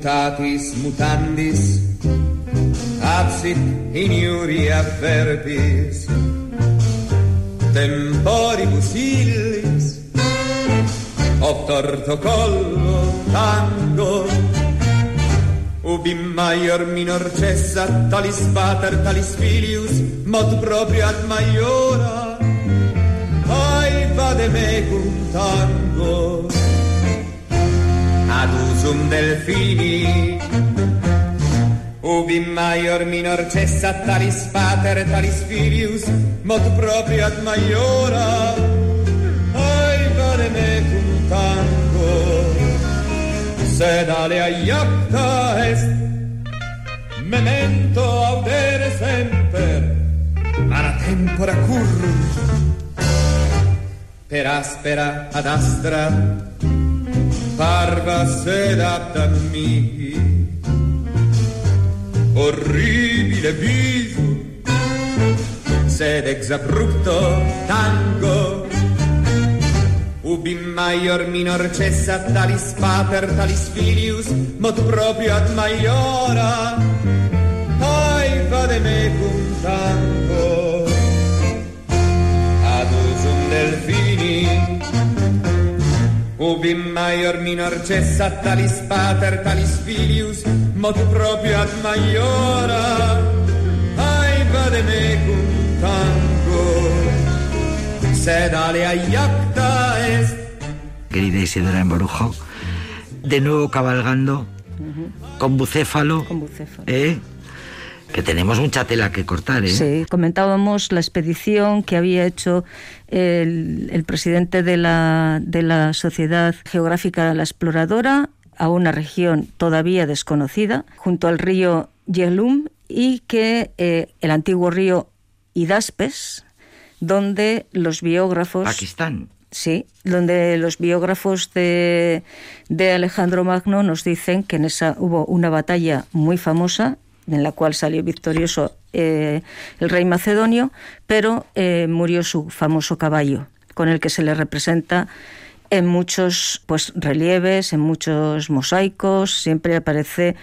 mutatis mutandis absit in iuria verbis temporibus illis torto collo tango ubi maior minor cessa talis pater talis filius mod proprio ad maiora. Ai vade mecum tango ad usum delfini. Ubi maior minor cessa talis pater talis filius mod proprio ad maiora. Ai vade mecum tango sed alea iacta est memento audere semper mara tempora currunt per aspera ad astra parva sed abdam mihi orribile viso sed ex abrupto tango. Ubi maior minor cessa talis pater talis filius mod proprio ad maiora. Ai vade mecum tango. Ad usum delfini ubi maior minor cessa talis pater talis filius mod proprio ad maiora ai vade mecum tango sed alea iacta est querida Isidora Emborujo, de nuevo cabalgando con bucéfalo, Con bucéfalo. ¿eh? Que tenemos mucha tela que cortar. ¿eh? Sí, comentábamos la expedición que había hecho el, el presidente de la, de la Sociedad Geográfica La Exploradora a una región todavía desconocida, junto al río Yelum, y que eh, el antiguo río Hidaspes, donde los biógrafos... Pakistán. Sí, donde los biógrafos de, de Alejandro Magno nos dicen que en esa hubo una batalla muy famosa en la cual salió victorioso eh, el rey macedonio, pero eh, murió su famoso caballo, con el que se le representa en muchos pues relieves, en muchos mosaicos, siempre aparece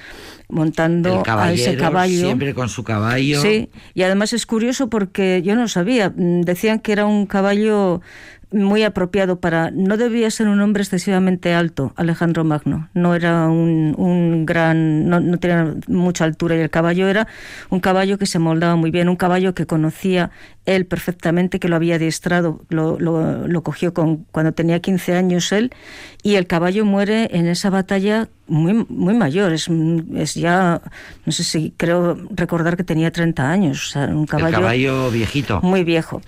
montando a ese caballo. siempre con su caballo. Sí, y además es curioso porque yo no sabía, mm, decían que era un caballo muy apropiado para... No debía ser un hombre excesivamente alto, Alejandro Magno. No era un, un gran... No, no tenía mucha altura y el caballo era un caballo que se moldaba muy bien, un caballo que conocía él perfectamente, que lo había adiestrado, lo, lo, lo cogió con, cuando tenía 15 años él, y el caballo muere en esa batalla muy, muy mayor, es, es ya, no sé si creo recordar que tenía 30 años, o sea, un caballo, El caballo viejito. muy viejo.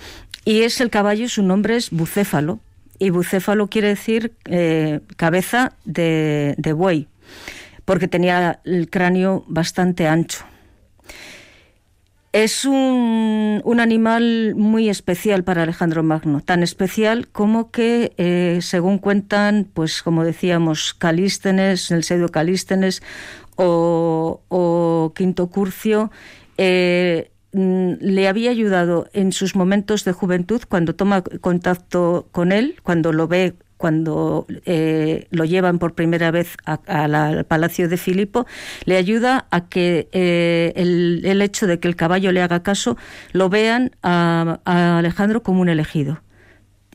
Y es el caballo, su nombre es bucéfalo, y bucéfalo quiere decir eh, cabeza de, buey, porque tenía el cráneo bastante ancho. Es un, animal muy especial para Alejandro Magno, tan especial como que, eh, según cuentan, pues como decíamos, Calístenes, el pseudo Calístenes o, o Quinto Curcio, eh, le había ayudado en sus momentos de juventud, cuando toma contacto con él, cuando lo ve cuando eh, lo llevan por primera vez a, al palacio de Filipo, le ayuda a que eh, el, hecho de que el caballo le haga caso lo vean a Alejandro como un elegido.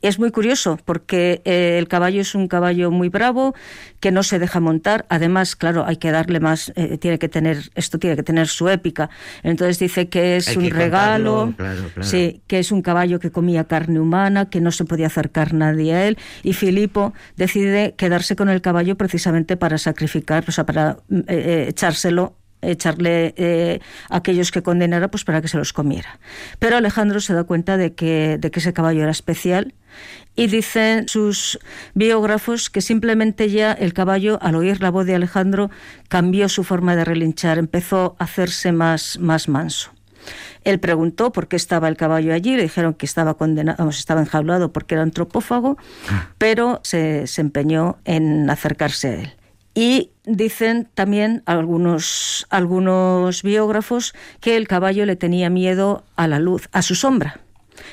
Es muy curioso porque eh, el caballo es un caballo muy bravo que no se deja montar. Además, claro, hay que darle más, eh, tiene que tener esto tiene que tener su épica. Entonces dice que es hay un que regalo, claro, claro. sí, que es un caballo que comía carne humana, que no se podía acercar nadie a él. Y Filipo decide quedarse con el caballo precisamente para sacrificar, o sea, para eh, echárselo echarle eh, a aquellos que condenara pues para que se los comiera. Pero Alejandro se da cuenta de que, de que ese caballo era especial y dicen sus biógrafos que simplemente ya el caballo, al oír la voz de Alejandro, cambió su forma de relinchar, empezó a hacerse más, más manso. Él preguntó por qué estaba el caballo allí, le dijeron que estaba condenado, vamos, estaba enjaulado porque era antropófago, pero se, se empeñó en acercarse a él. Y dicen también algunos, algunos biógrafos que el caballo le tenía miedo a la luz, a su sombra.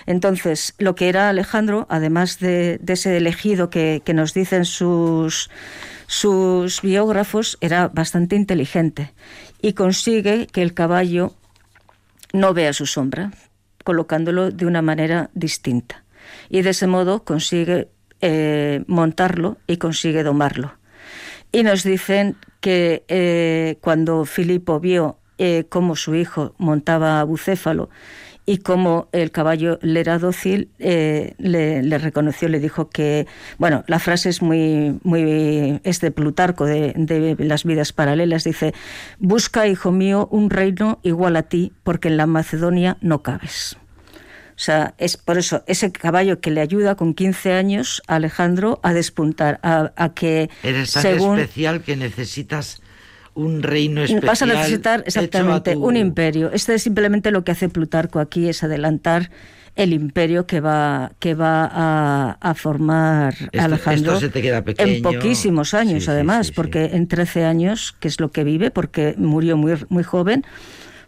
Entonces, lo que era Alejandro, además de, ese elegido que, nos dicen sus, sus biógrafos, era bastante inteligente y consigue que el caballo no vea su sombra, colocándolo de una manera distinta. Y de ese modo consigue eh, montarlo y consigue domarlo. Y nos dicen que eh, cuando Filipo vio eh, cómo su hijo montaba a Bucéfalo y cómo el caballo le era dócil, eh, le, reconoció, le dijo que, bueno, la frase es muy, muy, es de Plutarco, de, de, las vidas paralelas, dice, busca, hijo mío, un reino igual a ti, porque en la Macedonia no cabes. O sea, es por eso ese caballo que le ayuda con 15 años a Alejandro a despuntar, a, que... Eres tan especial que necesitas un reino especial. Vas a necesitar exactamente un imperio. Este es simplemente lo que hace Plutarco aquí, es adelantar el imperio que va que va a, formar Alejandro en poquísimos años además porque en 13 años que es lo que vive porque murió muy muy joven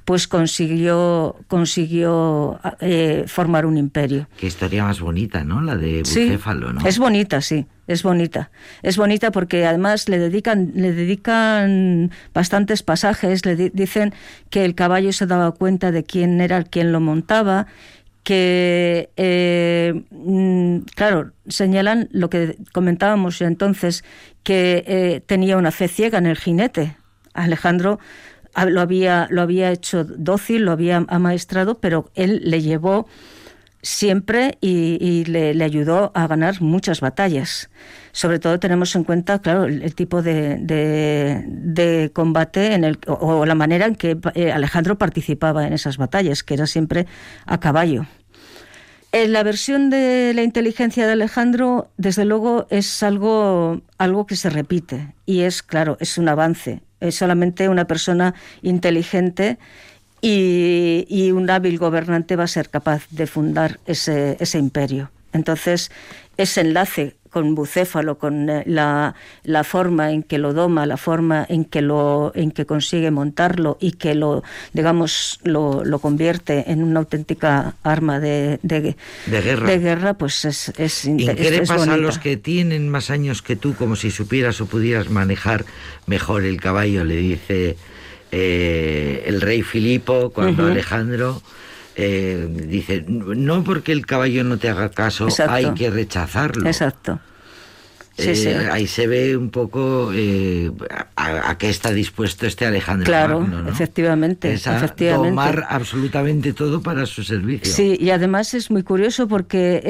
pues consiguió, consiguió eh, formar un imperio. Qué historia más bonita, ¿no? La de Bucéfalo, ¿no? Es bonita, sí, es bonita. Es bonita porque además le dedican, le dedican bastantes pasajes, le dicen que el caballo se daba cuenta de quién era el quien lo montaba, que, eh, mm, claro, señalan lo que comentábamos entonces, que eh, tenía una fe ciega en el jinete. Alejandro lo había, lo había hecho dócil, lo había amaestrado, pero él le llevó siempre y, le, ayudó a ganar muchas batallas. Sobre todo tenemos en cuenta, claro, el, tipo de, combate en el, o, la manera en que eh, Alejandro participaba en esas batallas, que era siempre a caballo. En la versión de la inteligencia de Alejandro, desde luego, es algo, algo que se repite y es, claro, es un avance es solamente una persona inteligente y, un hábil gobernante va a ser capaz de fundar ese, ese imperio. Entonces, ese enlace con Bucéfalo, con eh, la, la, forma en que lo doma, la forma en que lo en que consigue montarlo y que lo digamos lo, lo convierte en una auténtica arma de, de, guerra. de guerra, pues es, es ¿Y qué le pasa a los que tienen más años que tú, como si supieras o pudieras manejar mejor el caballo? Le dice eh, el rey Filipo cuando Alejandro eh, dice, no porque el caballo no te haga caso, hay que rechazarlo. Exacto. Eh, ahí se ve un poco eh, a, qué está dispuesto este Alejandro claro, Magno, efectivamente, efectivamente. tomar absolutamente todo para su servicio. Sí, y además es muy curioso porque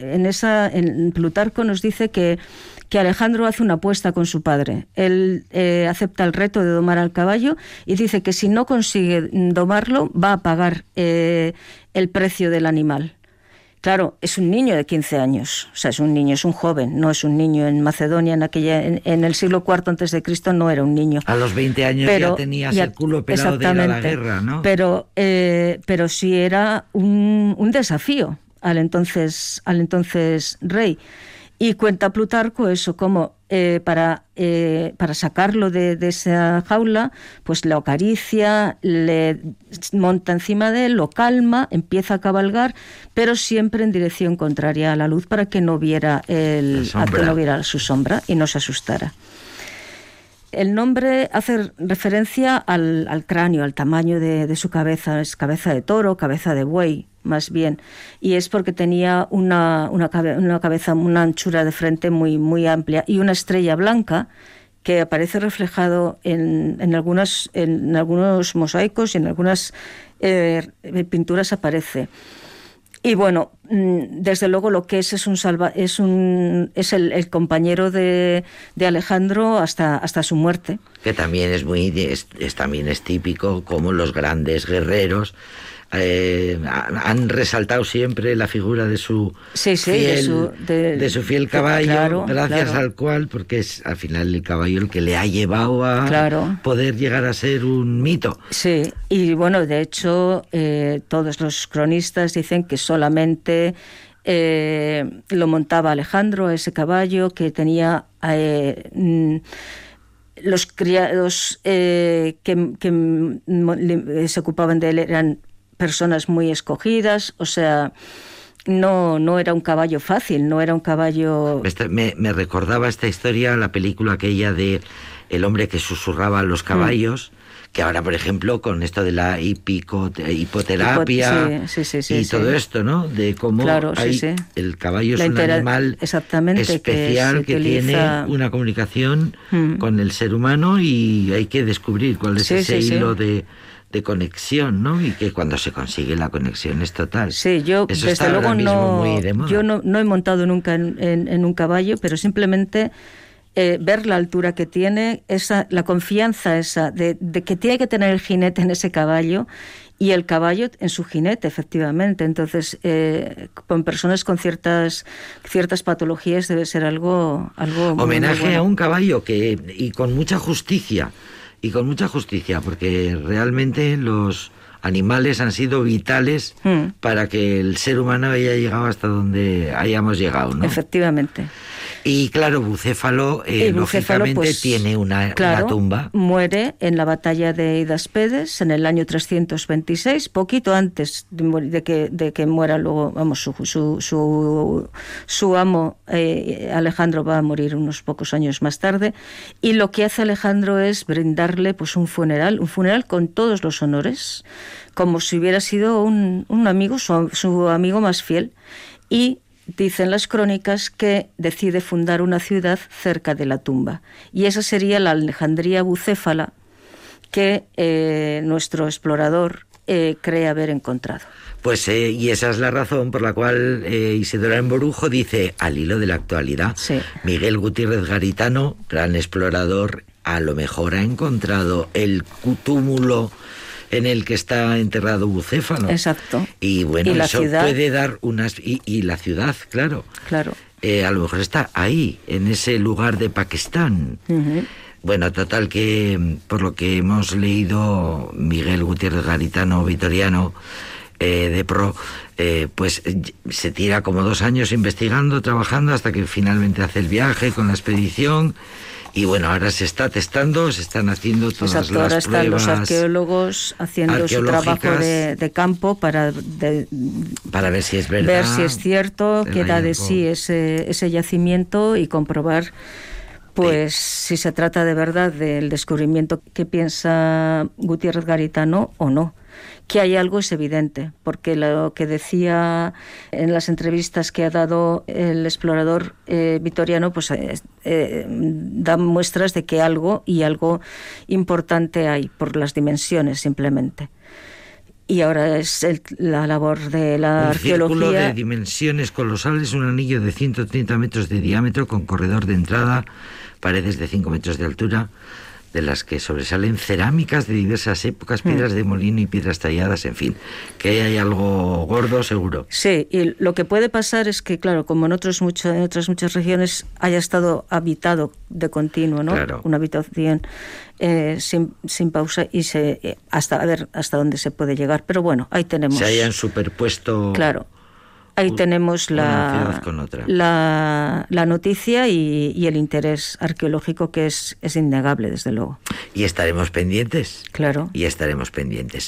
en esa en Plutarco nos dice que que Alejandro hace una apuesta con su padre. Él eh, acepta el reto de domar al caballo y dice que si no consigue domarlo va a pagar eh, el precio del animal. Claro, es un niño de 15 años, o sea, es un niño, es un joven, no es un niño en Macedonia en aquella en, el siglo IV antes de Cristo no era un niño. A los 20 años ya tenías el culo pelado de ir a la guerra, ¿no? Pero eh, pero sí era un, un desafío al entonces al entonces rey. Y cuenta Plutarco eso, como eh, para, eh, para sacarlo de, esa jaula, pues lo acaricia, le monta encima de él, lo calma, empieza a cabalgar, pero siempre en dirección contraria a la luz para que no viera, el, que no viera su sombra y no se asustara. El nombre hace referencia al, cráneo, al tamaño de, de, su cabeza. Es cabeza de toro, cabeza de buey más bien, y es porque tenía una, una, cabeza, una anchura de frente muy, muy amplia y una estrella blanca que aparece reflejado en, en, algunas, en algunos mosaicos y en algunas eh, pinturas aparece. Y bueno, mm, desde luego lo que es es un salva, es un es el, compañero de, de, Alejandro hasta hasta su muerte. Que también es muy es, también es típico como los grandes guerreros eh, han resaltado siempre la figura de su fiel, de, su, fiel caballo, gracias al cual, porque es al final el caballo el que le ha llevado a poder llegar a ser un mito. Sí, y bueno, de hecho, eh, todos los cronistas dicen que solamente eh, lo montaba Alejandro, ese caballo, que tenía... Mm, los criados que, que, se ocupaban de él eran personas muy escogidas, o sea, no, no era un caballo fácil, no era un caballo... Me, me recordaba esta historia, la película aquella de el hombre que susurraba a los caballos, que ahora, por ejemplo, con esto de la hipoterapia y todo esto, ¿no? De cómo el caballo es un animal especial que, tiene una comunicación mm. con el ser humano y hay que descubrir cuál es ese hilo de de conexión, ¿no? Y que cuando se consigue la conexión es total. Sí, yo desde luego no, yo no, no, he montado nunca en, un caballo, pero simplemente eh, ver la altura que tiene, esa, la confianza esa de, que tiene que tener el jinete en ese caballo y el caballo en su jinete, efectivamente. Entonces, eh, con personas con ciertas ciertas patologías debe ser algo algo homenaje a un caballo que y con mucha justicia y con mucha justicia porque realmente los animales han sido vitales hmm. para que el ser humano haya llegado hasta donde hayamos llegado, ¿no? Efectivamente. Y claro, Bucéfalo, eh, lógicamente, pues, tiene una, tumba. Muere en la batalla de Idaspedes en el año 326, poquito antes de, que, de que muera luego, vamos, su, su, su, amo eh, Alejandro va a morir unos pocos años más tarde. Y lo que hace Alejandro es brindarle pues un funeral, un funeral con todos los honores, como si hubiera sido un, un amigo, su, su amigo más fiel. Y dicen las crónicas que decide fundar una ciudad cerca de la tumba. Y esa sería la Alejandría bucéfala que eh, nuestro explorador eh, cree haber encontrado. Pues eh, y esa es la razón por la cual Isidora Emborujo dice, al hilo de la actualidad, Miguel Gutiérrez Garitano, gran explorador, a lo mejor ha encontrado el túmulo en el que está enterrado Bucéfalo. Exacto. Y bueno, eso puede dar unas... Y, la ciudad, claro. Claro. Eh, a lo mejor está ahí, en ese lugar de Pakistán. Bueno, total que por lo que hemos leído, Miguel Gutiérrez Garitano, vitoriano, eh, de pro, eh, pues se tira como dos años investigando, trabajando, hasta que finalmente hace el viaje con la expedición y bueno, ahora se está testando, se están haciendo todas Exacto, ahora están los arqueólogos haciendo su trabajo de, campo para, para ver si es verdad. Ver si es cierto, qué da de sí ese, ese yacimiento y comprobar pues si se trata de verdad del descubrimiento que piensa Gutiérrez Garitano o no que hay algo es evidente, porque lo que decía en las entrevistas que ha dado el explorador eh, vitoriano, pues eh, eh, da muestras de que algo y algo importante hay por las dimensiones simplemente. Y ahora es la labor de la un arqueología. Círculo de dimensiones colosales, un anillo de 130 metros de diámetro con corredor de entrada, paredes de 5 metros de altura, de las que sobresalen cerámicas de diversas épocas, mm. piedras de molino y piedras talladas, en fin, que hay algo gordo seguro. Sí, y lo que puede pasar es que, claro, como en, otros mucho, en otras muchas regiones haya estado habitado de continuo, ¿no? Una habitación eh, sin, sin, pausa y se eh, hasta a ver hasta dónde se puede llegar. Pero bueno, ahí tenemos. Se hayan superpuesto. Claro, Ahí tenemos la, la, la, noticia y, el interés arqueológico que es, es innegable, desde luego. Y estaremos pendientes. Claro. Y estaremos pendientes.